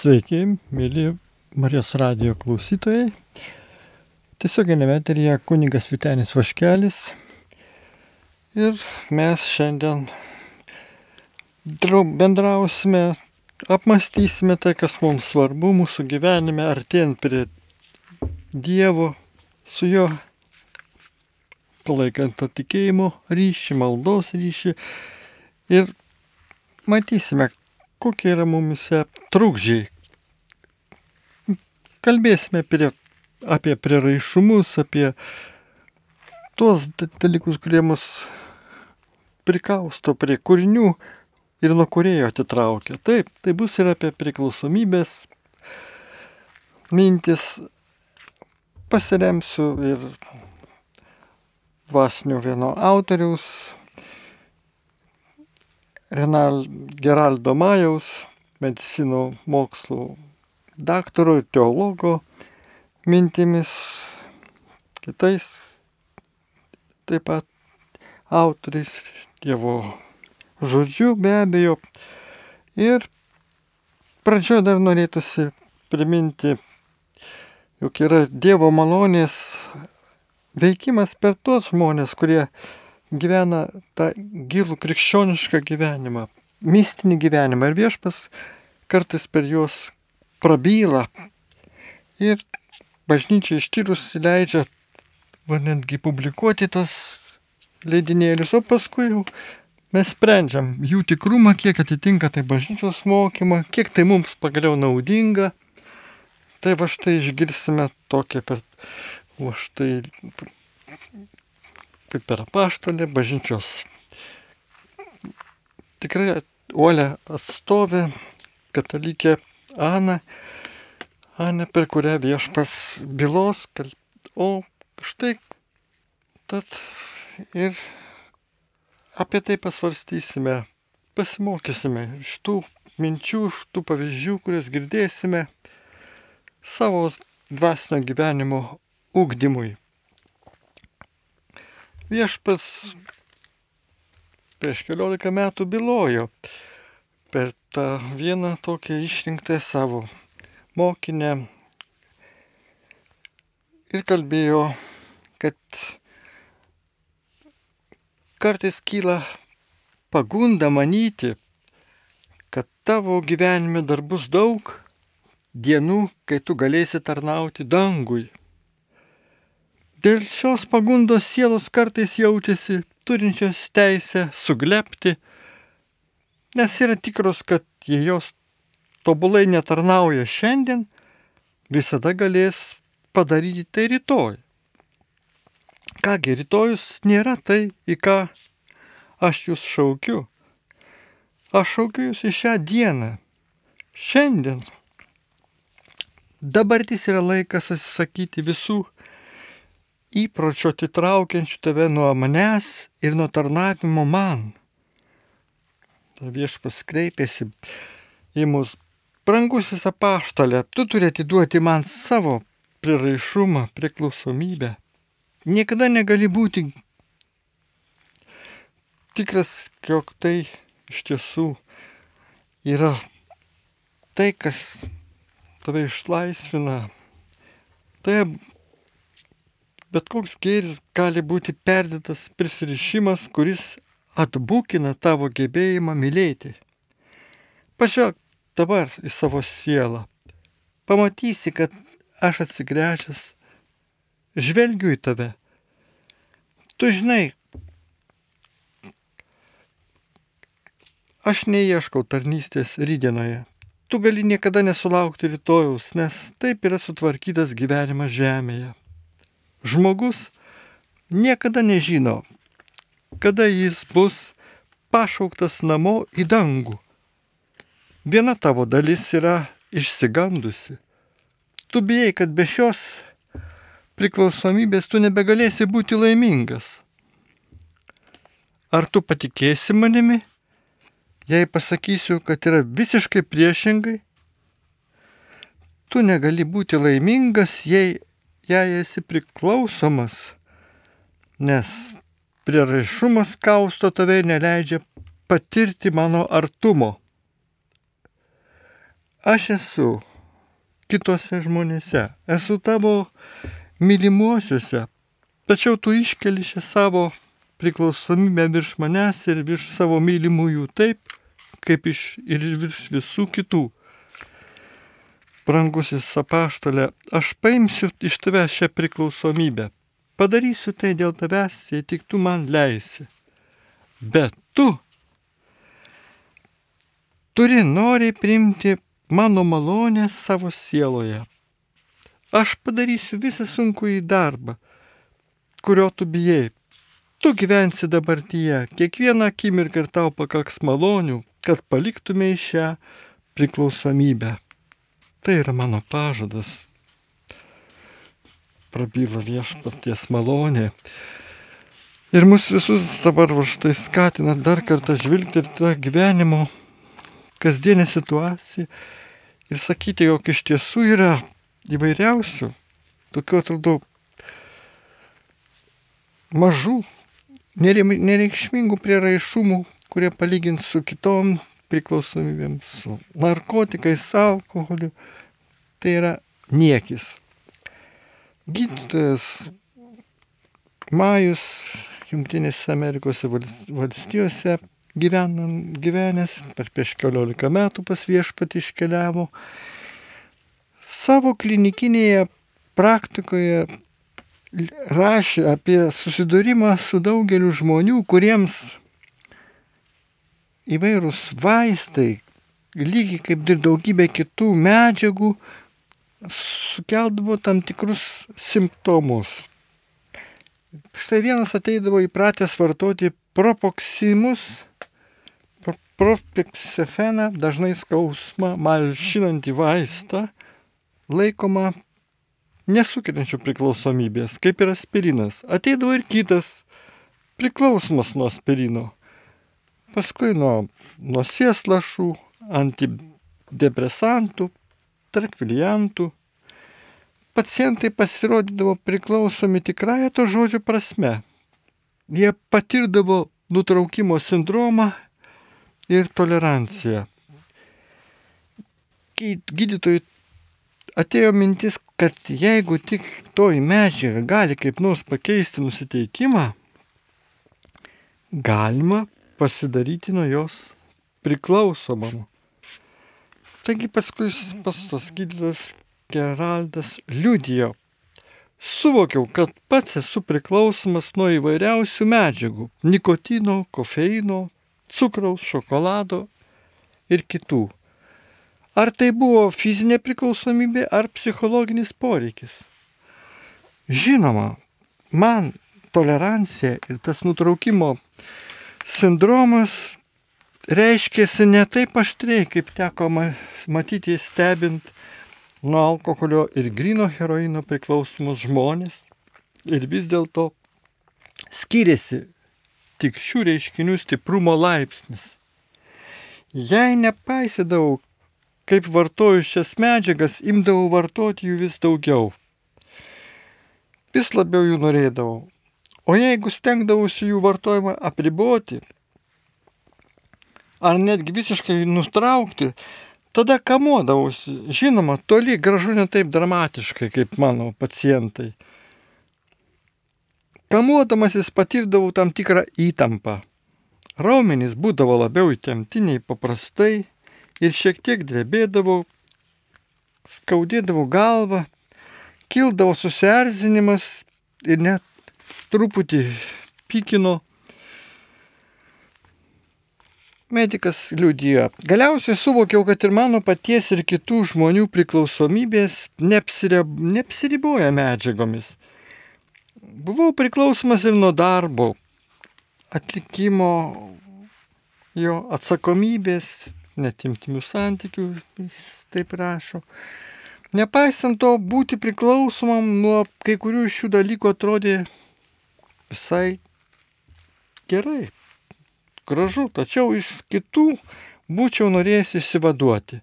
Sveiki, mėly Marijos radio klausytojai. Tiesioginėme eteryje kunigas Vitenis Vaškelis. Ir mes šiandien bendrausime, apmastysime tai, kas mums svarbu mūsų gyvenime, artėjant prie Dievo, su juo palaikant tą tikėjimo ryšį, maldos ryšį. Ir matysime, kokie yra mumise trukdžiai. Kalbėsime prie, apie prieraišumus, apie tuos dalykus, kurie mus prikausto prie kūrinių ir nuo kurėjo atitraukia. Taip, tai bus ir apie priklausomybės mintis. Pasiremsiu ir dvasinio vieno autoriaus Renal Geraldo Majaus, medicinų mokslų daktaro ir teologo mintimis, kitais taip pat autoriais, Dievo žodžiu be abejo. Ir pradžioje dar norėtųsi priminti, jog yra Dievo malonės veikimas per tuos žmonės, kurie gyvena tą gilų krikščionišką gyvenimą, mistinį gyvenimą ir viešpas kartais per juos prabyla ir bažnyčia ištyrus leidžia netgi publikuoti tos leidinėlius, o paskui jau mes sprendžiam jų tikrumą, kiek atitinka tai bažnyčios mokymą, kiek tai mums pagaliau naudinga. Tai va štai išgirsime tokią per, va štai kaip per apaštolę, bažnyčios tikrai uolę atstovę, katalikė Ana, Ana, per kurią viešpas bylos, o štai tad ir apie tai pasvarstysime, pasimokysime iš tų minčių, iš tų pavyzdžių, kurias girdėsime savo dvasinio gyvenimo ugdymui. Viešpats prieš keliolika metų bylojo per tą vieną tokią išrinktą savo mokinę ir kalbėjo, kad kartais kyla pagunda manyti, kad tavo gyvenime dar bus daug dienų, kai tu galėsi tarnauti dangui. Dėl šios pagundos sielos kartais jaučiasi turinčios teisę suglepti, nes yra tikros, kad jei jos tobulai netarnauja šiandien, visada galės padaryti tai rytoj. Kągi, rytojus nėra tai, į ką aš jūs šaukiu. Aš šaukiu jūs į šią dieną. Šiandien. Dabartis yra laikas atsisakyti visų įpročio atitraukiančių tave nuo manęs ir nuo tarnavimo man. Viešpas kreipėsi į mus, brangusis apaštalė, tu turi atiduoti man savo priraišumą, priklausomybę. Niekada negali būti tikras, jog tai iš tiesų yra tai, kas tave išlaisvina. Tai bet koks gėris gali būti perdėtas prisirišimas, kuris atbūkina tavo gebėjimą mylėti. Pažvelk dabar į savo sielą. Pamatysi, kad aš atsigręžęs žvelgiu į tave. Tu žinai, aš neieškau tarnystės rydienoje. Tu gali niekada nesulaukti rytojaus, nes taip yra sutvarkytas gyvenimas žemėje. Žmogus niekada nežino, kada jis bus pašauktas namo į dangų. Viena tavo dalis yra išsigandusi. Tu bijai, kad be šios priklausomybės tu nebegalėsi būti laimingas. Ar tu patikėsi manimi, jei pasakysiu, kad yra visiškai priešingai? Tu negali būti laimingas, jei jei esi priklausomas, nes prieraišumas kausto tave ir neleidžia patirti mano artumo. aš esu kitose žmonėse, esu tavo mylimuosiuose, tačiau tu iškeli šią savo priklausomybę virš manęs ir virš savo mylimųjų taip, kaip iš, ir virš visų kitų. Brangusis apaštalė, aš paimsiu iš tavęs šią priklausomybę. Padarysiu tai dėl tavęs, jei tik tu man leisi. Bet tu turi noriai priimti mano malonę savo sieloje. Aš padarysiu visą sunkų į darbą, kurio tu bijai. Tu gyvensi dabartyje, kiekvieną akimirką ir tau pakaks malonių, kad paliktumėj šią priklausomybę. Tai yra mano pažadas. Prabyla viešpaties malonė. Ir mus visus dabar va štai skatina dar kartą žvilgti ir tą gyvenimo kasdienę situaciją ir sakyti, jog iš tiesų yra įvairiausių, tokių atrodo mažų, nereikšmingų prieraišumų, kurie palygint su kitom priklausomybėm, su narkotikais, alkoholiu, tai yra niekis. Gydytojas Majus Junktinėse Amerikos valstijose gyvenan, gyvenęs, per prieš keliolika metų pas viešpatį iškeliavo, savo klinikinėje praktikoje rašė apie susidūrimą su daugeliu žmonių, kuriems įvairūs vaistai, lygiai kaip ir daugybė kitų medžiagų, sukeldavo tam tikrus simptomus. Štai vienas ateidavo įpratęs vartoti propoksimus Propiksefeną, dažnai skausmą malšinantį vaistą, laikoma nesukeliančių priklausomybės, kaip ir aspirinas. Ateidavo ir kitas priklausomas nuo aspirino. Paskui nuo nosies lašų, antidepresantų, trakviliantų. Pacientai pasirodydavo priklausomi tikrąją to žodžio prasme. Jie patirdavo nutraukimo sindromą ir tolerancija. Gydytojui atėjo mintis, kad jeigu tik toji medžiaga gali kaip nors pakeisti nusiteikimą, galima pasidaryti nuo jos priklausomam. Taigi paskui pas tas gydytojas Geraldas liudijo. Suvokiau, kad pats esu priklausomas nuo įvairiausių medžiagų - nikotino, kofeino, cukraus, šokolado ir kitų. Ar tai buvo fizinė priklausomybė ar psichologinis poreikis? Žinoma, man tolerancija ir tas nutraukimo sindromas reiškėsi ne taip aštriai, kaip teko matyti stebint nuo alkoholio ir grino heroino priklausomus žmonės. Ir vis dėlto skiriasi tik šių reiškinių stiprumo laipsnis. Jei nepaisydavau, kaip vartoju šias medžiagas, imdavau vartoti jų vis daugiau. Vis labiau jų norėdavau. O jeigu stengdavausi jų vartojimą apriboti, ar netgi visiškai nutraukti, tada kamuodavausi. Žinoma, toli gražu ne taip dramatiškai kaip mano pacientai. Kamuodamasis patirdavau tam tikrą įtampą. Raumenys būdavo labiau įtemptiniai paprastai ir šiek tiek drebėdavau, skaudėdavau galvą, kildavo susierzinimas ir net truputį pykino. Medikas liudijo. Galiausiai suvokiau, kad ir mano paties ir kitų žmonių priklausomybės neapsiriboja medžiagomis. Buvau priklausomas ir nuo darbo, atlikimo, jo atsakomybės, netimtimių santykių, jis taip rašo. Nepaisant to, būti priklausomam nuo kai kurių šių dalykų atrodė visai gerai, gražu, tačiau iš kitų būčiau norėjęs išsivaduoti.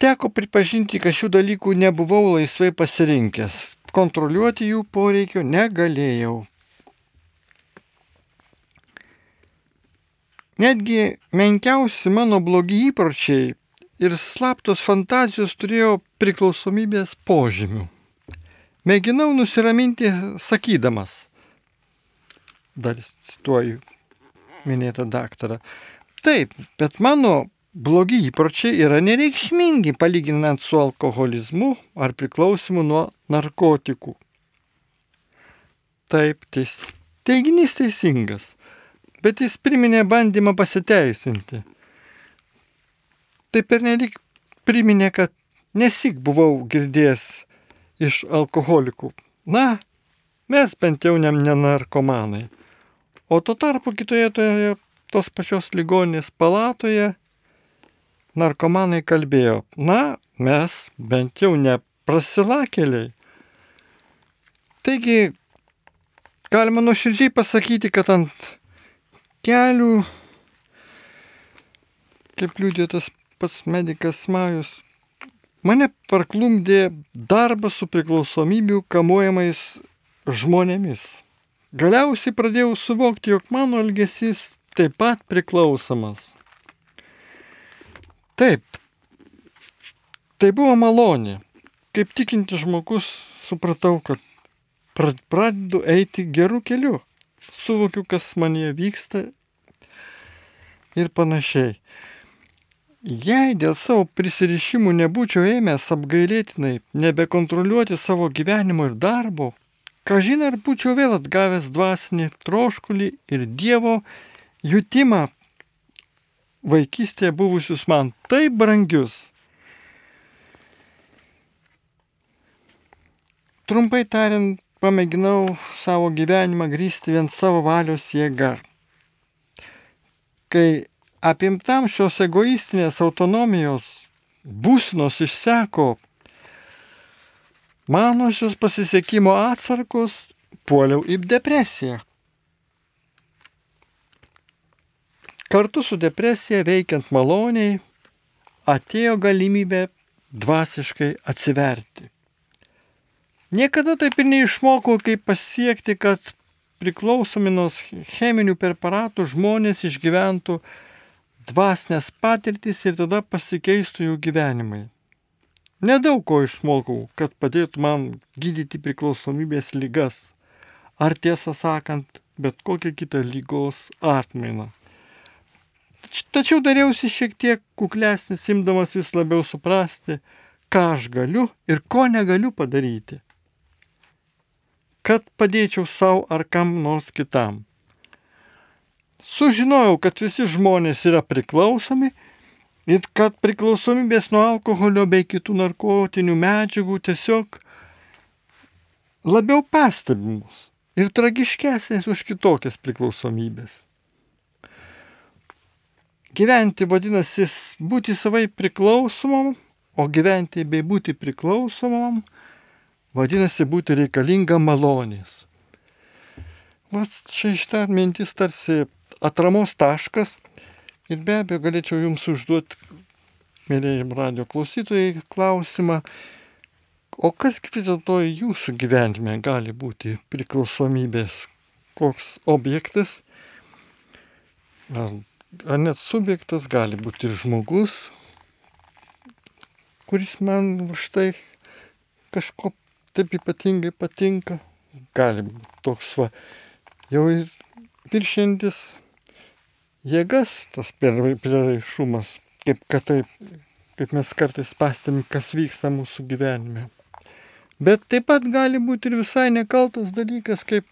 Teko pripažinti, kad šių dalykų nebuvau laisvai pasirinkęs kontroliuoti jų poreikio negalėjau. netgi menkiausi mano blogi įpročiai ir slaptos fantazijos turėjo priklausomybės požymių. Mėginau nusiraminti sakydamas, dar cituoju minėtą daktarą, taip, bet mano blogi įpročiai yra nereikšmingi palyginant su alkoholizmu ar priklausimu nuo narkotikų. Taip, teis, teiginys teisingas, bet jis priminė bandymą pasiteisinti. Taip ir nelik priminė, kad nesik buvau girdėjęs iš alkoholikų. Na, mes bent jau ne narkomanai. O tuo tarpu kitoje toje tos pačios ligoninės palatoje narkomanai kalbėjo, na, mes bent jau ne prasilakėliai. Taigi, galima nuoširdžiai pasakyti, kad ant kelių, kaip liūdė tas pats medikas Majus, mane parklumdė darbas su priklausomybių kamuojamais žmonėmis. Galiausiai pradėjau suvokti, jog mano elgesys taip pat priklausomas. Taip, tai buvo malonė. Kaip tikinti žmogus supratau, kad pradedu eiti gerų kelių. Suvokiu, kas manie vyksta ir panašiai. Jei dėl savo prisirišimų nebūčiau ėmęs apgailėtinai nebekontroliuoti savo gyvenimo ir darbo, Kažin ar būčiau vėl atgavęs dvasinį troškulį ir Dievo jutimą vaikystėje buvusius man taip brangius. Trumpai tariant, pamėginau savo gyvenimą grįsti vien savo valios jėga. Kai apimtam šios egoistinės autonomijos būsinos išseko Manosios pasisekimo atsargus puoliau į depresiją. Kartu su depresija veikiant maloniai atėjo galimybė dvasiškai atsiverti. Niekada taip ir neišmokau, kaip pasiekti, kad priklausomi nuo cheminių preparatų žmonės išgyventų dvasinės patirtis ir tada pasikeistų jų gyvenimai. Nedaug ko išmokau, kad padėtų man gydyti priklausomybės lygas, ar tiesą sakant, bet kokią kitą lygos atmainą. Tačiau dariausi šiek tiek kuklesnis, imdamas vis labiau suprasti, ką aš galiu ir ko negaliu padaryti, kad padėčiau savo ar kam nors kitam. Sužinojau, kad visi žmonės yra priklausomi ir kad priklausomybės nuo alkoholio bei kitų narkotinių medžiagų tiesiog labiau pastebimus ir tragiškesnės už kitokias priklausomybės. Gyventi vadinasi būti savai priklausomam, o gyventi bei būti priklausomam vadinasi būti reikalinga malonės. Va čia šitą mintis tarsi atramos taškas, Ir be abejo galėčiau jums užduoti, mėlyjim radio klausytojai, klausimą, o kas vis dėlto jūsų gyvenime gali būti priklausomybės, koks objektas, ar, ar net subjektas, gali būti ir žmogus, kuris man štai kažko taip ypatingai patinka, gali būti toks va, jau ir viršintis jėgas, tas prieraišumas, kaip kad taip, kaip mes kartais pastebim, kas vyksta mūsų gyvenime. Bet taip pat gali būti ir visai nekaltas dalykas, kaip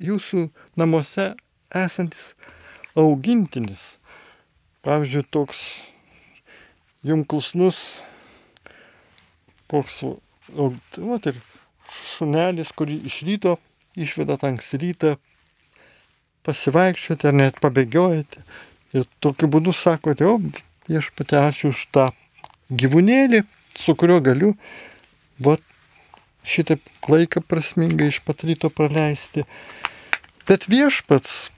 jūsų namuose esantis augintinis. Pavyzdžiui, toks jums klusnus, koks, o, ir šunelis, kurį iš ryto išvedat anksti rytą pasivaikščioti ar net pabėgiojate. Ir tokiu būdu sakote, o viešpatė ačiū už tą gyvūnėlį, su kuriuo galiu vat, šitą laiką prasmingai iš pat ryto praleisti. Bet viešpats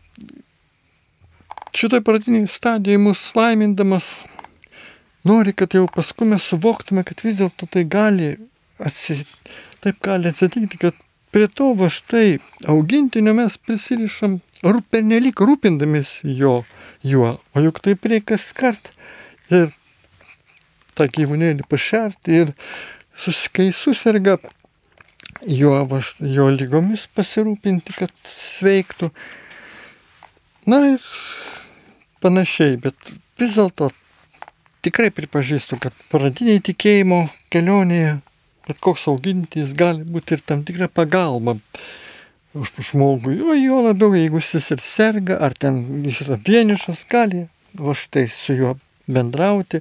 šitoj pradiniai stadijai mus laimindamas nori, kad jau paskui mes suvoktume, kad vis dėlto tai gali, atsi, taip gali atsitikti, kad prie to va štai augintinio mes prisirišam pernelyg rūpindamis jo, juo, o juk taip reikia kas kart ir tą gyvūnėlį pašerti ir kai susirga jo, va, jo lygomis pasirūpinti, kad sveiktų. Na ir panašiai, bet vis dėlto tikrai pripažįstu, kad pradiniai tikėjimo kelionėje bet koks augintis gali būti ir tam tikra pagalba žmogui, o jo labiau, jeigu jis ir serga, ar ten jis yra vienišas, gali va štai su juo bendrauti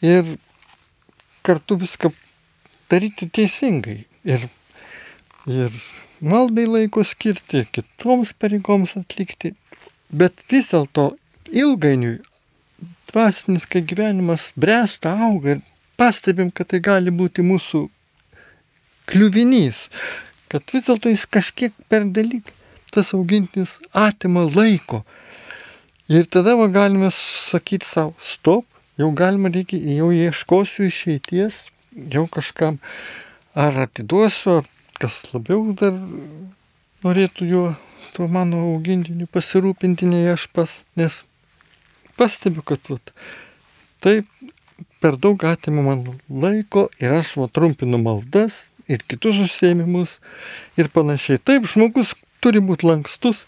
ir kartu viską daryti teisingai. Ir, ir maldai laiko skirti, kitoms pareigoms atlikti, bet vis dėlto ilgainiui dvasinis, kai gyvenimas bręsta, auga ir pastebim, kad tai gali būti mūsų kliuvinys, kad vis dėlto jis kažkiek per dalyk tas augintinis atima laiko. Ir tada va, galime sakyti savo, stop, jau galima reikia, jau ieškosiu išeities, jau kažkam ar atiduosiu, ar kas labiau dar norėtų juo, tuo mano augintiniu pasirūpinti, nei aš pas, nes pastebiu, kad vat, taip per daug atima man laiko ir aš va trumpinu maldas ir kitus užsiemimus ir panašiai. Taip, žmogus turi būti lankstus,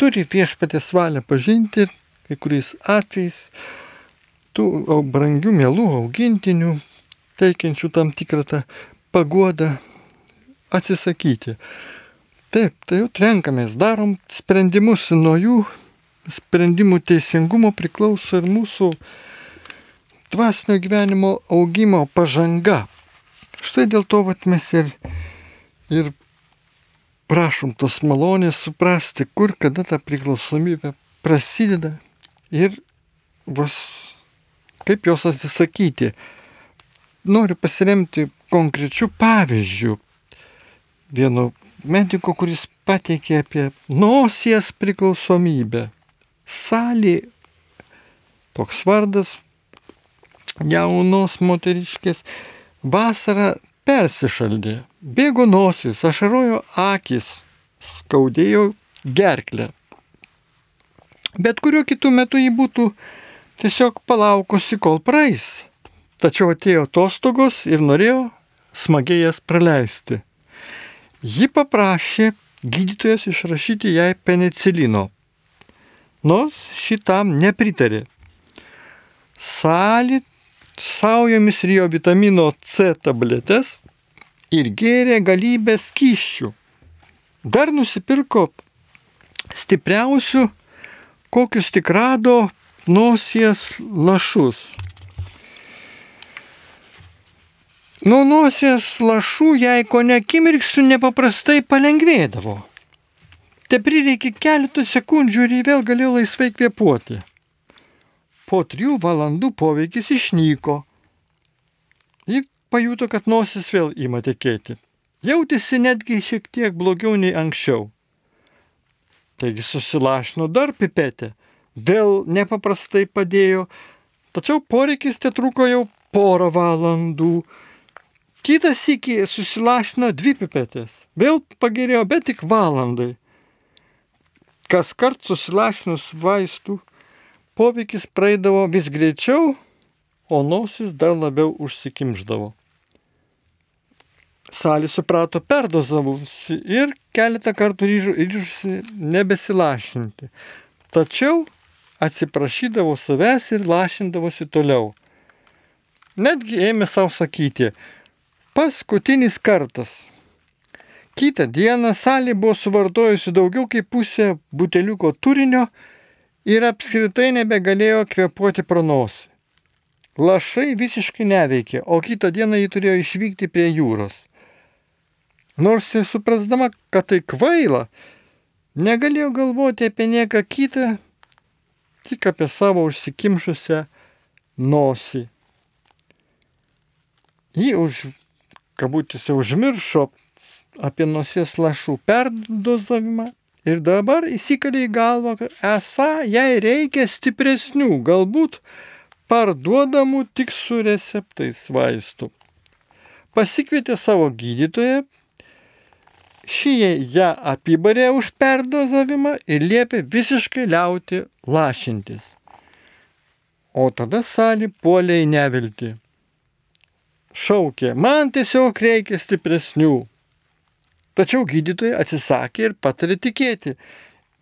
turi viešpatės valią pažinti ir kai kuriais atvejais tų brangių mielų augintinių, teikiančių tam tikrą tą paguodą, atsisakyti. Taip, tai jau renkamės, darom sprendimus nuo jų, sprendimų teisingumo priklauso ir mūsų dvasinio gyvenimo augimo pažanga. Štai dėl to vat, mes ir, ir prašom tos malonės suprasti, kur kada ta priklausomybė prasideda ir vas, kaip jos atsisakyti. Noriu pasiremti konkrečių pavyzdžių. Vieno mediko, kuris pateikė apie nosies priklausomybę. Salį, toks vardas, jaunos moteriškės, Vasara persišaldė, bėgo nosis, ašarojo akis, skaudėjo gerklę. Bet kuriuo kitų metu jį būtų tiesiog palaukusi, kol praeis. Tačiau atėjo atostogos ir norėjo smagiai jas praleisti. Ji paprašė gydytojas išrašyti jai penicilino. Nors šitam nepritarė. Salit saujomis rijo vitamino C tabletės ir gėrė galybę skyščių. Dar nusipirko stipriausių, kokius tik rado nosies lašus. Nuo nosies lašų jai ko nekimirksiu nepaprastai palengvėdavo. Te prireikė keletų sekundžių ir jį vėl galėjo laisvai kvepuoti. Po trijų valandų poveikis išnyko. Ji pajuto, kad nosis vėl ima tekėti. Jautėsi netgi šiek tiek blogiau nei anksčiau. Taigi susilašino dar pipetę, vėl nepaprastai padėjo, tačiau poreikis te truko jau porą valandų. Kitas iki susilašino dvi pipetės, vėl pagerėjo, bet tik valandai. Kas kart susilašinus vaistų poveikis praeidavo vis greičiau, o nosis dar labiau užsikimždavo. Salį suprato perdozavusi ir keletą kartų ryžusi nebesilašinti. Tačiau atsiprašydavo savęs ir lašindavosi toliau. Netgi ėmė savo sakyti, paskutinis kartas. Kitą dieną salė buvo suvartojusi daugiau kaip pusę buteliuko turinio ir apskritai nebegalėjo kvepuoti pro nosį. Lašai visiškai neveikė, o kitą dieną jį turėjo išvykti prie jūros. Nors ir suprasdama, kad tai kvaila, negalėjo galvoti apie nieką kitą, tik apie savo užsikimšusią nosį. Ji už, kabutėse, užmiršo apie nosies lašų perdozavimą Ir dabar įsikalė į galvą, kad esą jai reikia stipresnių, galbūt parduodamų tik su receptais vaistų. Pasikvietė savo gydytoją Šį ją apibarė už perdozavimą ir liepė visiškai liauti lašintis. O tada salį puolė į neviltį. Šaukė, man tiesiog reikia stipresnių. Tačiau gydytojai atsisakė ir patarė tikėti,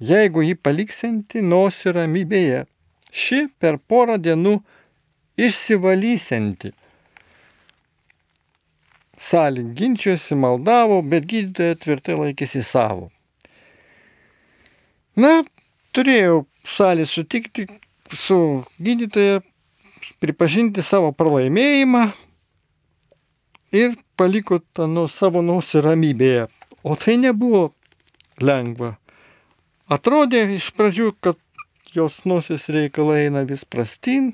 jeigu jį paliksinti nosį ramybėje, ši per porą dienų išsivalysianti. Salį ginčiuosi, maldavo, bet gydytoja tvirtai laikėsi savo. Na, turėjau salį sutikti su gydytoja pripažinti savo pralaimėjimą ir paliko tą nuo savo nosį ramybėje. O tai nebuvo lengva. Atrodė iš pradžių, kad jos nosis reikalai eina vis prastin,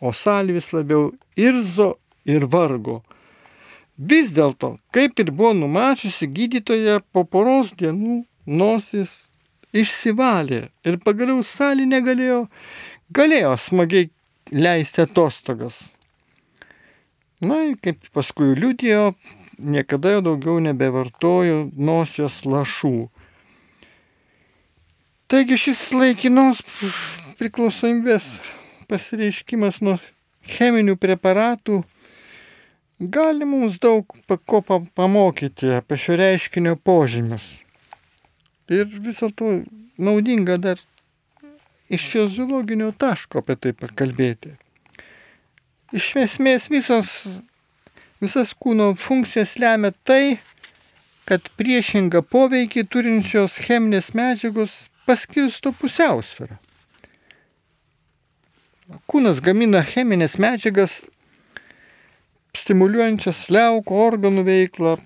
o salė vis labiau irzo ir vargo. Vis dėlto, kaip ir buvo numačiusi gydytoja, po poros dienų nosis išsivalė ir pagaliau salė negalėjo galėjo smagiai leisti atostogas. Na, kaip paskui liūdėjo, niekada jau daugiau nebevartoju nosios lašų. Taigi šis laikinos priklausomybės pasireiškimas nuo cheminių preparatų gali mums daug ko pamokyti apie šio reiškinio požymius. Ir vis dėlto naudinga dar iš fiziologinio taško apie tai pakalbėti. Iš esmės visas, visas kūno funkcijas lemia tai, kad priešingą poveikį turinčios cheminės medžiagos paskirsto pusiausvyrą. Kūnas gamina cheminės medžiagas, stimuliuojančias liaukų organų veiklą.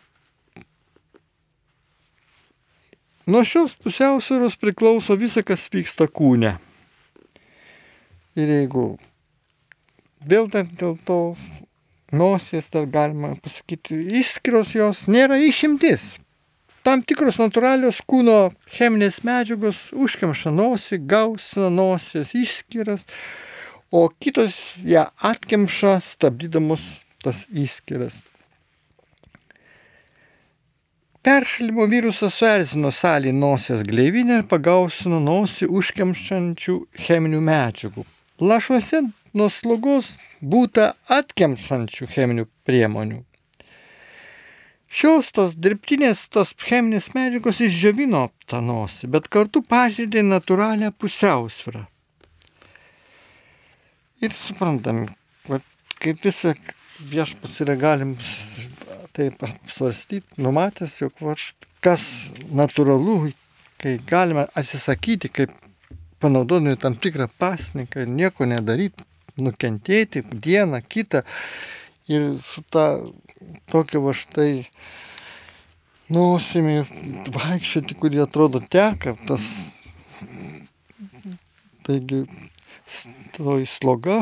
Nuo šios pusiausvėros priklauso visa, kas vyksta kūne. Ir jeigu vėl dar dėl to nosies, dar galima pasakyti, išskiros jos nėra išimtis. Tam tikros natūralios kūno cheminės medžiagos užkemša nosį, gausina nosies išskiras, o kitos ją atkemša, stabdydamos tas išskiras. Peršalimo virusas suerzino salį nosies gleivinę ir pagausino nosį užkemšančių cheminių medžiagų. Lašuose nuo slogos būta atkemšančių cheminių priemonių. Šios tos dirbtinės, tos cheminės medžiagos išdžiovino tą nosį, bet kartu pažydė natūralią pusiausvyrą. Ir suprantam, kaip visą viešpats yra galim taip apsvarstyti, numatęs, jog va, kas natūralu, kai galime atsisakyti, kaip panaudodami tam tikrą pasniką ir nieko nedaryti, nukentėti dieną, kitą ir su ta tokia va štai nosimi vaikščioti, kurie atrodo teka, tas taigi toji sloga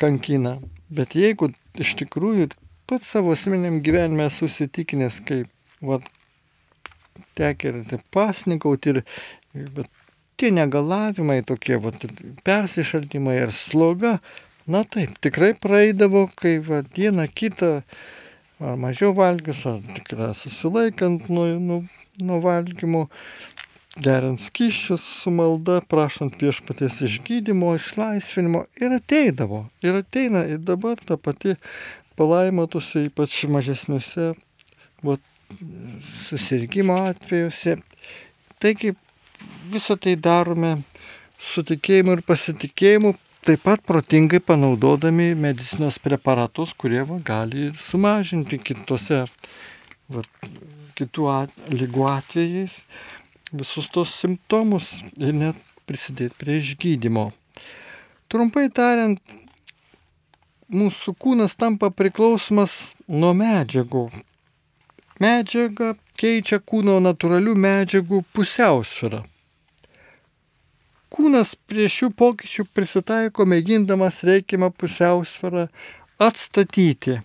kankina. Bet jeigu iš tikrųjų pats savo asmeniam gyvenime susitikinęs, kaip va, tekia ir pasnikauti, ir, bet tie negalavimai tokie, va, persišaltimai ir sloga, na taip, tikrai praeidavo, kai va, dieną kitą, ar mažiau valgius, ar tikrai susilaikant nuo, nuo, nuo valgymo, geriant skyščius su malda, prašant viešpaties išgydymo, išlaisvinimo ir ateidavo. Ir ateina ir dabar ta pati palaimatusi, ypač mažesniuose va, susirgymo atvejuose. Taigi visą tai darome su tikėjimu ir pasitikėjimu, taip pat protingai panaudodami medicinos preparatus, kurie va, gali sumažinti kitose, va, kitų at, lygų atvejais visus tos simptomus ir net prisidėti prie išgydymo. Trumpai tariant, mūsų kūnas tampa priklausomas nuo medžiagų. Medžiaga keičia kūno natūralių medžiagų pusiausvyrą. Kūnas prie šių pokyčių prisitaiko mėgindamas reikiamą pusiausvyrą atstatyti.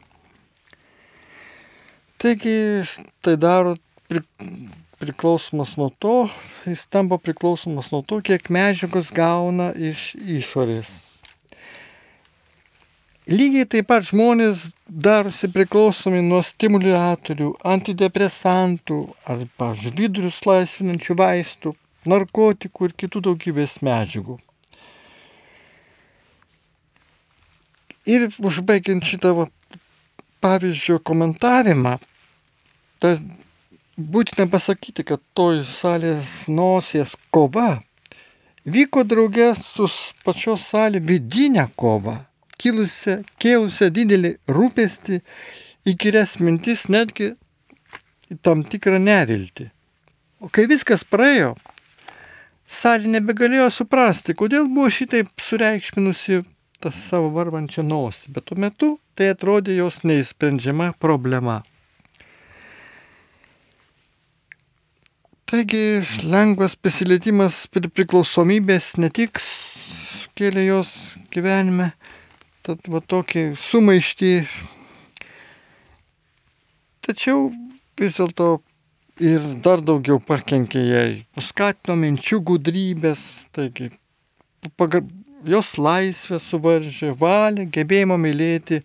Taigi tai daro pri, priklausomas nuo to, jis tampa priklausomas nuo to, kiek medžiagos gauna iš išorės. lygiai taip pat žmonės darosi priklausomi nuo stimuliatorių, antidepresantų ar, pavyzdžiui, vidurius laisvinančių vaistų, narkotikų ir kitų daugybės medžiagų. Ir užbaigiant šitą pavyzdžio komentavimą, ta, būtina pasakyti, kad toj salės nosies kova vyko draugė su pačios salė vidinė kova, kilusią, kėlusią didelį rūpestį, įkyres mintis, netgi tam tikrą neviltį. O kai viskas praėjo, salė nebegalėjo suprasti, kodėl buvo šitaip sureikšminusi tas savo varvančią nosį, bet tuo metu tai atrodė jos neįsprendžiama problema. Taigi lengvas prisilietimas prie priklausomybės ne tik sukėlė jos gyvenime, tad va tokį sumaištį, tačiau vis dėlto ir dar daugiau pakenkė jai, paskatino minčių gudrybės, taigi jos laisvę suvaržė, valią, gebėjimą mylėti,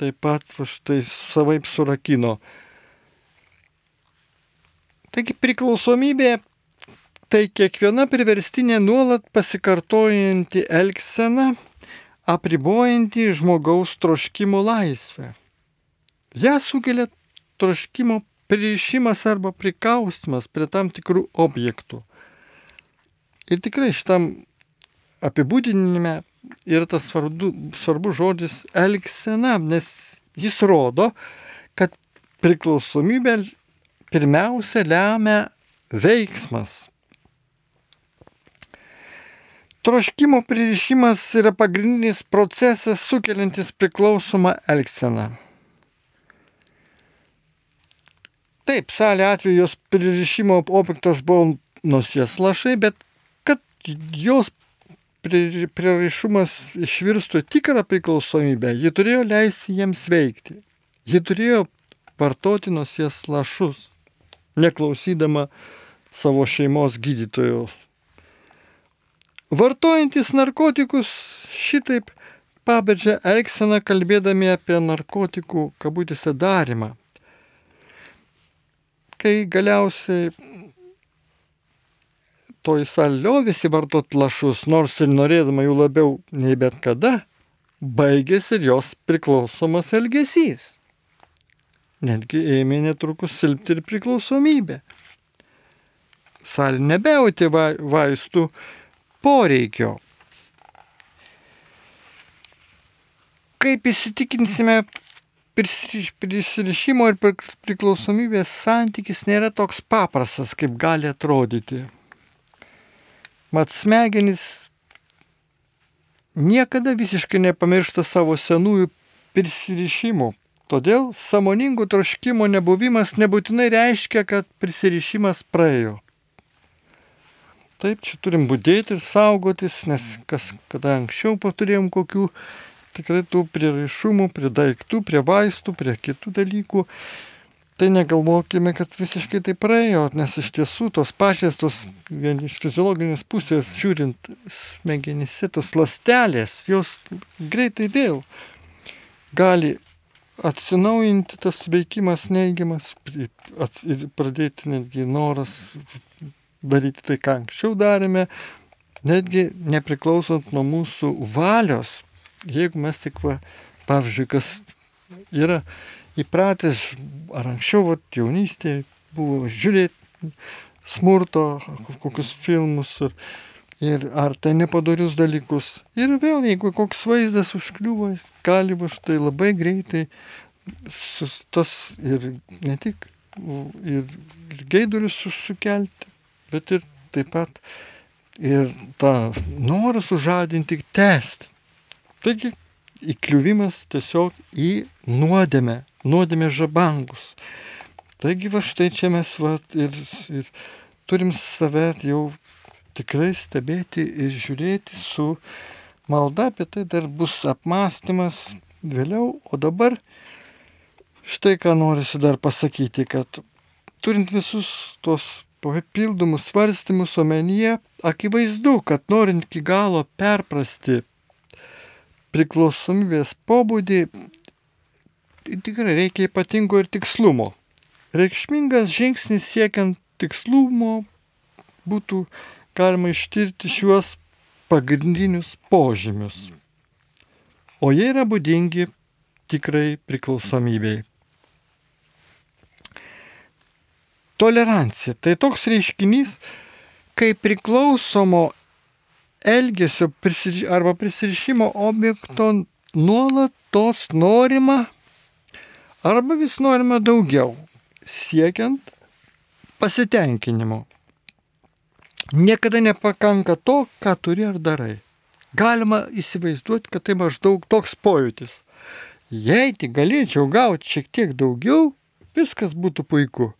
taip pat štai savaip surakino. Taigi priklausomybė tai kiekviena priverstinė nuolat pasikartojanti elgsena, apribojanti žmogaus troškimo laisvę. Ja sukelia troškimo pririšimas arba prikaustimas prie tam tikrų objektų. Ir tikrai šitam apibūdinime yra tas svarbu, svarbus žodis elgsena, nes jis rodo, kad priklausomybė pirmiausia lemia veiksmas. Troškimo pririšimas yra pagrindinis procesas sukeliantis priklausomą elgseną. Taip, salė atveju jos pririšimo objektas buvo nosies lašai, bet kad jos prieraišumas išvirstų tikrą priklausomybę, ji turėjo leisti jiems veikti. Ji turėjo vartoti nosies lašus, neklausydama savo šeimos gydytojos. Vartojantis narkotikus šitaip paberžia elgseną kalbėdami apie narkotikų kabutėse darimą. Kai galiausiai toji salė liovėsi vartot lašus, nors ir norėdama jų labiau nei bet kada, baigėsi ir jos priklausomas elgesys. Netgi ėmė netrukus silpti ir priklausomybė. Salė nebejauti va, vaistų poreikio. Kaip įsitikinsime, prisirišimo ir priklausomybės santykis nėra toks paprastas, kaip gali atrodyti. Mat smegenys niekada visiškai nepamiršta savo senųjų prisirišimų. Todėl samoningų troškimo nebuvimas nebūtinai reiškia, kad prisirišimas praėjo. Taip, čia turim būdėti ir saugotis, nes kas, kada anksčiau paturėjom kokių tikrai tų prieraišumų, prie daiktų, prie vaistų, prie kitų dalykų, tai negalvokime, kad visiškai tai praėjo, nes iš tiesų tos pačios, tos vien iš fiziologinės pusės žiūrint smegenyse, tos lastelės, jos greitai vėl gali atsinaujinti tas veikimas neigiamas ir pradėti netgi noras daryti tai, ką anksčiau darėme, netgi nepriklausant nuo mūsų valios, jeigu mes tik, va, pavyzdžiui, kas yra įpratęs, ar anksčiau, vat, jaunystėje buvo žiūrėti smurto, kokius filmus ir, ir ar tai nepadarius dalykus. Ir vėl, jeigu koks vaizdas užkliūva, gali va štai labai greitai tas ir ne tik ir, ir geidulius sukelti, bet ir taip pat ir tą norą sužadinti, tęsti. Taigi įkliuvimas tiesiog į nuodėmę, nuodėmė žabangus. Taigi va štai čia mes va ir, ir turim save jau tikrai stebėti ir žiūrėti su malda, apie tai dar bus apmąstymas vėliau, o dabar štai ką norisi dar pasakyti, kad turint visus tos papildomus svarstymus omenyje, akivaizdu, kad norint iki galo perprasti priklausomybės pobūdį, tai tikrai reikia ypatingo ir tikslumo. Reikšmingas žingsnis siekiant tikslumo būtų galima ištirti šiuos pagrindinius požymius. O jie yra būdingi tikrai priklausomybei. Tolerancija tai toks reiškinys, kai priklausomo elgesio prisiri, arba prisirišimo objekto nuolatos norima arba vis norima daugiau, siekiant pasitenkinimo. Niekada nepakanka to, ką turi ar darai. Galima įsivaizduoti, kad tai maždaug toks pojūtis. Jei tik galėčiau gauti šiek tiek daugiau, viskas būtų puiku.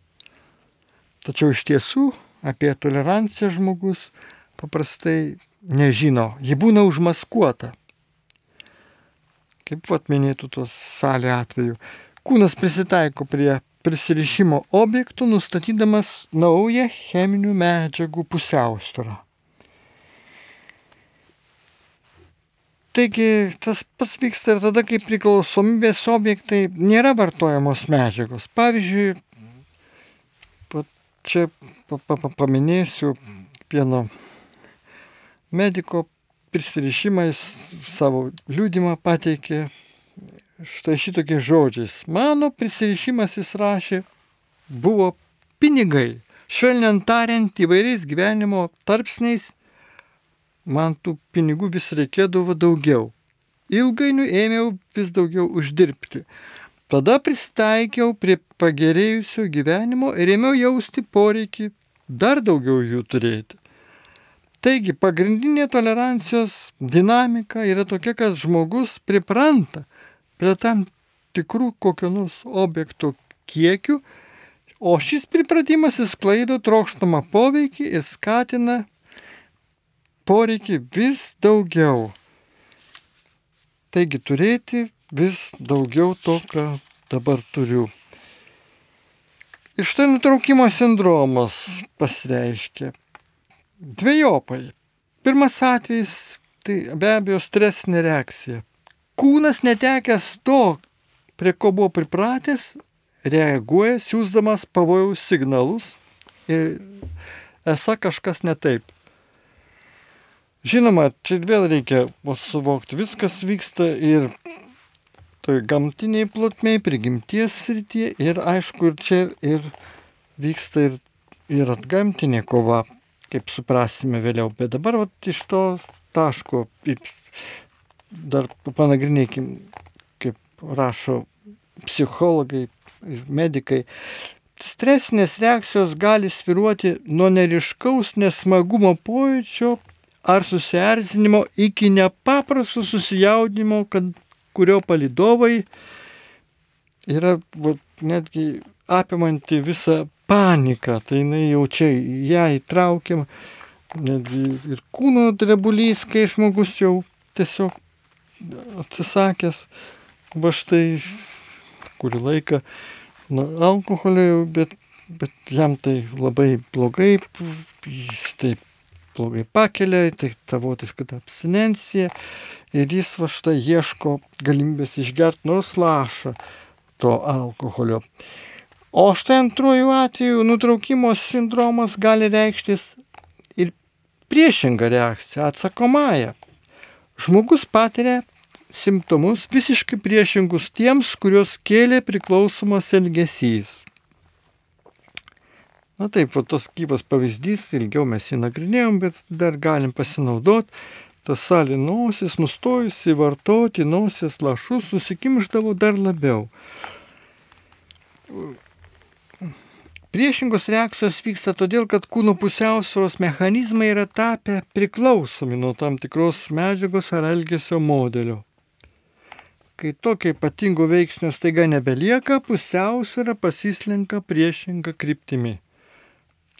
Tačiau iš tiesų apie toleranciją žmogus paprastai nežino, ji būna užmaskuota. Kaip vat minėtų tos salė atveju. Kūnas prisitaiko prie prisirišimo objektų, nustatydamas naują cheminių medžiagų pusiausvyrą. Taigi tas pats vyksta ir tada, kai priklausomybės objektai nėra vartojamos medžiagos. Pavyzdžiui, čia paminėsiu pieno mediko prisirišimais savo liūdimą pateikė štai šitokiais žodžiais. Mano prisirišimas jis rašė buvo pinigai. Švelniant tariant, įvairiais gyvenimo tarpsniais man tų pinigų vis reikėdavo daugiau. Ilgainiui ėmiau vis daugiau uždirbti. Tada pristaikiau prie pagerėjusio gyvenimo ir ėmiau jausti poreikį dar daugiau jų turėti. Taigi pagrindinė tolerancijos dinamika yra tokia, kad žmogus pripranta prie tam tikrų kokio nors objektų kiekių, o šis pripratimas įsklaido trokštamą poveikį ir skatina poreikį vis daugiau. Taigi turėti vis daugiau to, ką dabar turiu. Iš tai nutraukimo sindromas pasireiškia dviejopai. Pirmas atvejis tai be abejo stresinė reakcija kūnas netekęs to, prie ko buvo pripratęs, reaguoja, siūsdamas pavojaus signalus ir esą kažkas ne taip. Žinoma, čia vėl reikia suvokti, viskas vyksta ir toj gamtiniai plotmiai, prigimties srityje ir aišku, ir čia ir vyksta ir, ir atgamtinė kova, kaip suprasime vėliau. Bet dabar vat, iš to taško dar panagrinėkim, kaip rašo psichologai medikai. Stresinės reakcijos gali sviruoti nuo neriškaus nesmagumo pojūčio ar susierzinimo iki nepaprasto susijaudinimo, kad, kurio palidovai yra va, netgi apimanti visą paniką. Tai jinai jau čia ją įtraukiam, netgi ir kūno drebulys, kai žmogus jau tiesiog atsisakęs va štai kurį laiką nuo alkoholio, bet, bet jam tai labai blogai, jis taip blogai pakelia, tai tavotiška ta abstinencija ir jis va štai ieško galimybės išgerti nors lašą to alkoholio. O štai antrojų atveju nutraukimo sindromas gali reikštis ir priešingą reakciją, atsakomąją. Žmogus patiria simptomus visiškai priešingus tiems, kuriuos kėlė priklausomas elgesys. Na taip, va tos gyvas pavyzdys, ilgiau mes jį nagrinėjom, bet dar galim pasinaudoti. Tas salė nosis, nustojusi vartoti nosies lašus, susikimždavo dar labiau. Priešingos reakcijos vyksta todėl, kad kūno pusiausvėros mechanizmai yra tapę priklausomi nuo tam tikros medžiagos ar elgesio modelio. Kai tokio ypatingo veiksnio staiga nebelieka, pusiausvėra pasislenka priešinga kryptimi.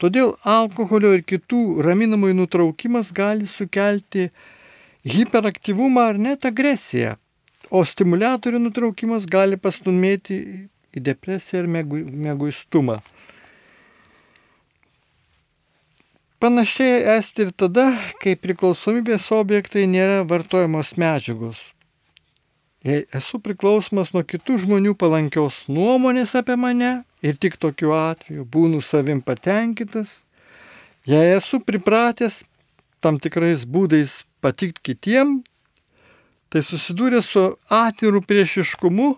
Todėl alkoholio ir kitų raminamųjų nutraukimas gali sukelti hiperaktyvumą ar net agresiją, o stimulatorių nutraukimas gali pastumėti į depresiją ir mėguistumą. Panašiai esti ir tada, kai priklausomybės objektai nėra vartojamos medžiagos. Jei esu priklausomas nuo kitų žmonių palankios nuomonės apie mane ir tik tokiu atveju būnu savim patenkintas, jei esu pripratęs tam tikrais būdais patikti kitiem, tai susidūrė su atviru priešiškumu,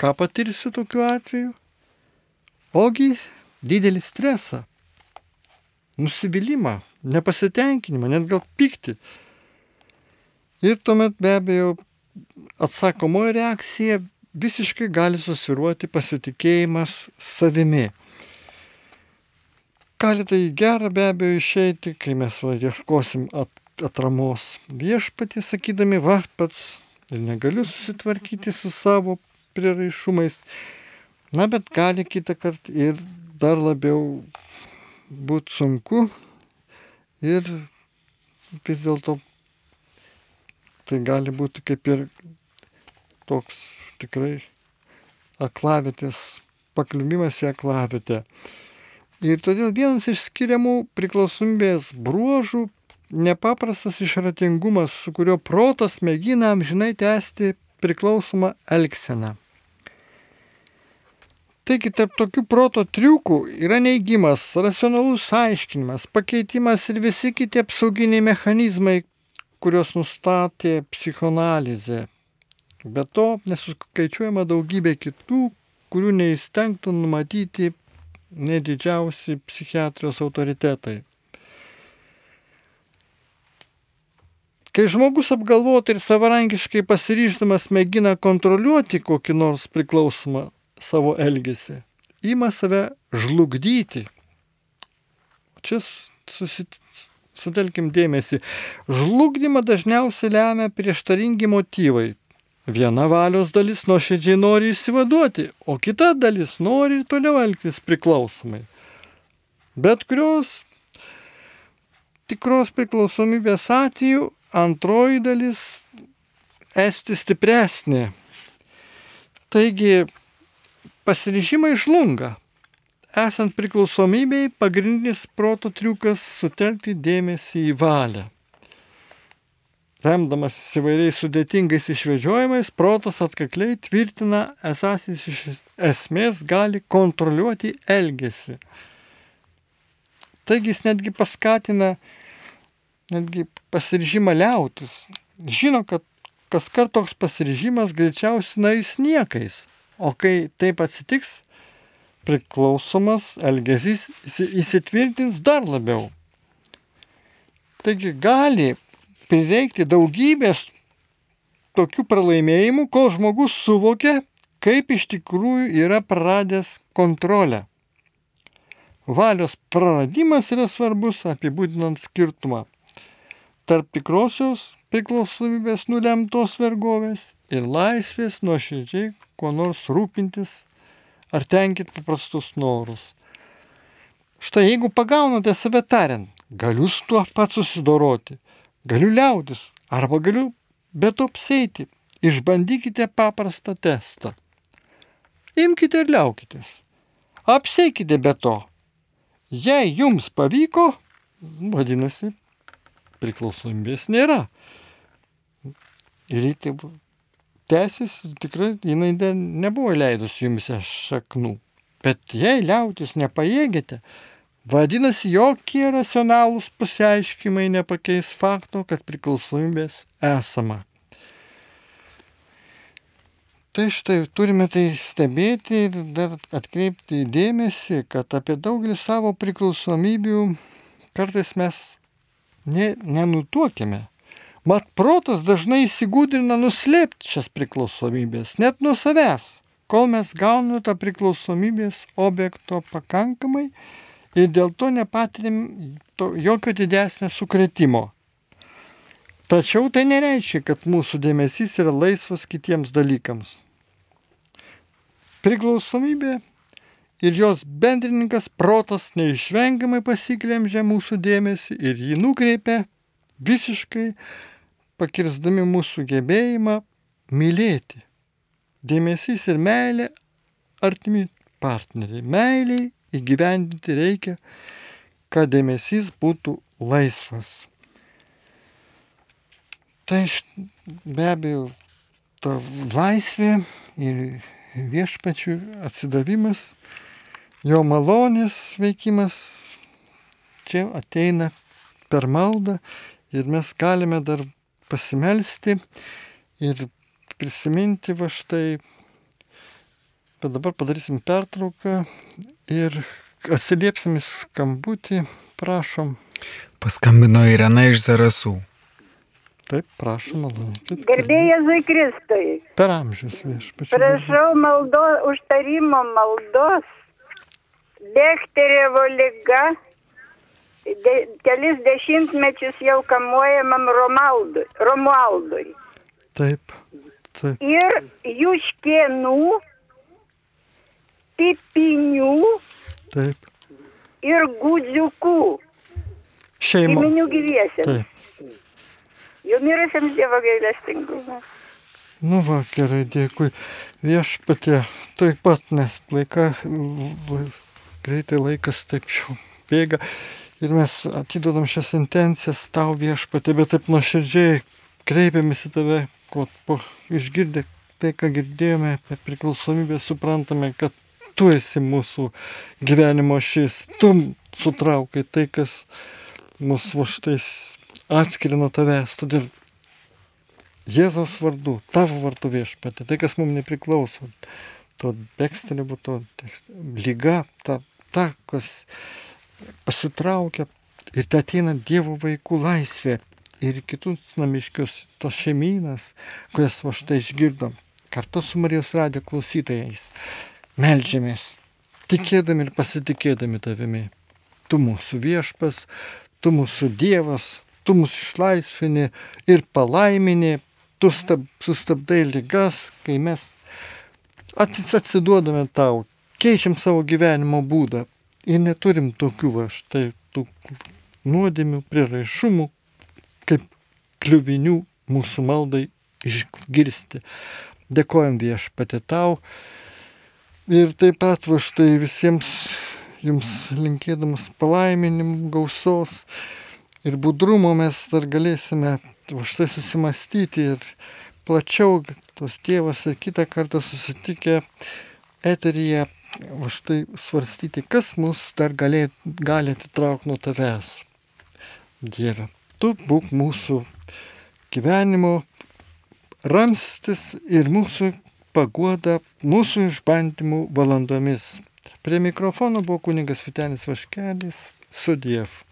ką patirsiu tokiu atveju? Ogi didelį stresą, nusivylimą, nepasitenkinimą, net gal pykti. Ir tuomet be abejo atsakomoji reakcija visiškai gali susviruoti pasitikėjimas savimi. Gali tai gerą be abejo išeiti, kai mes va, ieškosim at, atramos viešpatį, sakydami, va, pats ir negaliu susitvarkyti su savo priraišumais. Na, bet gali kitą kartą ir dar labiau būti sunku ir vis dėlto tai gali būti kaip ir toks tikrai aklavitės, pakliuvimas į aklavitę. Ir todėl vienas iš skiriamų priklausomybės bruožų nepaprastas išratingumas, su kurio protas mėgina amžinai tęsti priklausomą elgseną. Taigi tarp tokių proto triukų yra neigimas, racionalus aiškinimas, pakeitimas ir visi kiti apsauginiai mechanizmai, kuriuos nustatė psichoanalizė. Be to nesuskaičiuojama daugybė kitų, kurių neįstengtų numatyti nedidžiausi psichiatrijos autoritetai. Kai žmogus apgalvotai ir savarankiškai pasiryždamas mėgina kontroliuoti kokį nors priklausomą savo elgesį, ima save žlugdyti. Čia susit... sutelkim dėmesį. Žlugdymą dažniausiai lemia prieštaringi motyvai. Viena valios dalis nuoširdžiai nori įsivaduoti, o kita dalis nori ir toliau elgtis priklausomai. Bet kurios tikros priklausomybės atveju antroji dalis esti stipresnė. Taigi pasiryžimai žlunga. Esant priklausomybei, pagrindinis proto triukas sutelkti dėmesį į valią. Remdamas įvairiais sudėtingais išvedžiojimais, protas atkakliai tvirtina, esas jis iš esmės gali kontroliuoti elgesį. Taigi jis netgi paskatina netgi pasiryžimą liautis. Žino, kad kas kart toks pasiryžimas greičiausiai nais niekais. O kai taip atsitiks, priklausomas elgesys įsitvirtins dar labiau. Taigi gali prireikti daugybės tokių pralaimėjimų, kol žmogus suvokia, kaip iš tikrųjų yra praradęs kontrolę. Valios praradimas yra svarbus apibūdinant skirtumą tarp tikrosios priklausomybės nulemtos vergovės ir laisvės nuoširdžiai kuo nors rūpintis ar tenkit paprastus norus. Štai jeigu pagaunate save tariant, galiu su tuo pat susidoroti, galiu liautis arba galiu be to apseiti, išbandykite paprastą testą. Imkite ir liaukitės. Apseikite be to. Jei jums pavyko, vadinasi, priklausomybės nėra. Ir jį taip tęsis, tikrai jinai nebuvo leidus jums šaknų. Bet jei liautis nepajėgėte, vadinasi, jokie racionalūs pasiaiškimai nepakeis fakto, kad priklausomybės esama. Tai štai turime tai stebėti ir dar atkreipti dėmesį, kad apie daugelį savo priklausomybių kartais mes ne, nenutuokime. Mat protas dažnai įsigūdina nuslėpti šias priklausomybės, net nuo savęs, kol mes gauname tą priklausomybės objekto pakankamai ir dėl to nepatirim to, jokio didesnio sukretimo. Tačiau tai nereiškia, kad mūsų dėmesys yra laisvas kitiems dalykams. Priklausomybė ir jos bendrininkas protas neišvengiamai pasiklemžia mūsų dėmesį ir jį nukreipia visiškai pakirsdami mūsų gebėjimą mylėti. Dėmesys ir meilė artimi partneriai. Meiliai įgyvendinti reikia, kad dėmesys būtų laisvas. Tai be abejo ta laisvė ir viešpačių atsidavimas, jo malonės veikimas čia ateina per maldą ir mes galime dar pasimelsti ir prisiminti va štai. Bet dabar padarysim pertrauką ir atsiliepsim į skambutį, prašom. Paskambino Irena iš Zarasų. Taip, prašom, malonėkit. Gerbėjai Jėzui Kristui. Per amžius viešpačiu. Prašau maldo, užtarimo maldos. Dekterevo lyga. De, kelis dešimtmečius jau kamuojamam Romaldui, Romualdui. Taip, taip. Ir Juškienų, Pipinių Taip. ir Gudziukų. Šeimo. Giminių gyviesiams. Taip. Jau mirusiems Dievo gailestingumą. Nu va, gerai, dėkui. Viešpatė, taip pat, nes laika, greitai laikas taip jau bėga. Ir mes atidodam šias intencijas tau viešpatė, bet taip nuoširdžiai kreipiamės į tave, ko po išgirdę tai, ką girdėjome apie priklausomybę, suprantame, kad tu esi mūsų gyvenimo šis, tu sutraukai tai, kas va štais atskiria nuo tavęs. Todėl Jėzaus vardu, tavo vardu viešpatė, tai kas mums nepriklauso, to bekstelibu, to lyga, ta, ta, kas pasitraukia ir tai ateina Dievo vaikų laisvė ir kitus namiškius, tos šeiminas, kurias va štai išgirdom, kartu su Marijos radio klausytojais, melžiamės, tikėdami ir pasitikėdami tavimi. Tu mūsų viešpas, tu mūsų Dievas, tu mūsų išlaisvini ir palaimini, tu stab, sustabdai lygas, kai mes atsiduodame tau, keičiam savo gyvenimo būdą ir neturim tokių va štai tų nuodėmių, prieraišumų, kaip kliuvinių mūsų maldai išgirsti. Dėkojom viešpatė tau ir taip pat va štai visiems jums linkėdamas palaiminimų gausos ir budrumo mes dar galėsime va štai susimastyti ir plačiau tos tėvas ir kitą kartą susitikę eteryje va štai svarstyti, kas mus dar galė, gali atitraukti nuo tavęs. Dieve, tu būk mūsų gyvenimo ramstis ir mūsų paguoda mūsų išbandymų valandomis. Prie mikrofono buvo kuningas Vitenis Vaškelis, sudiev.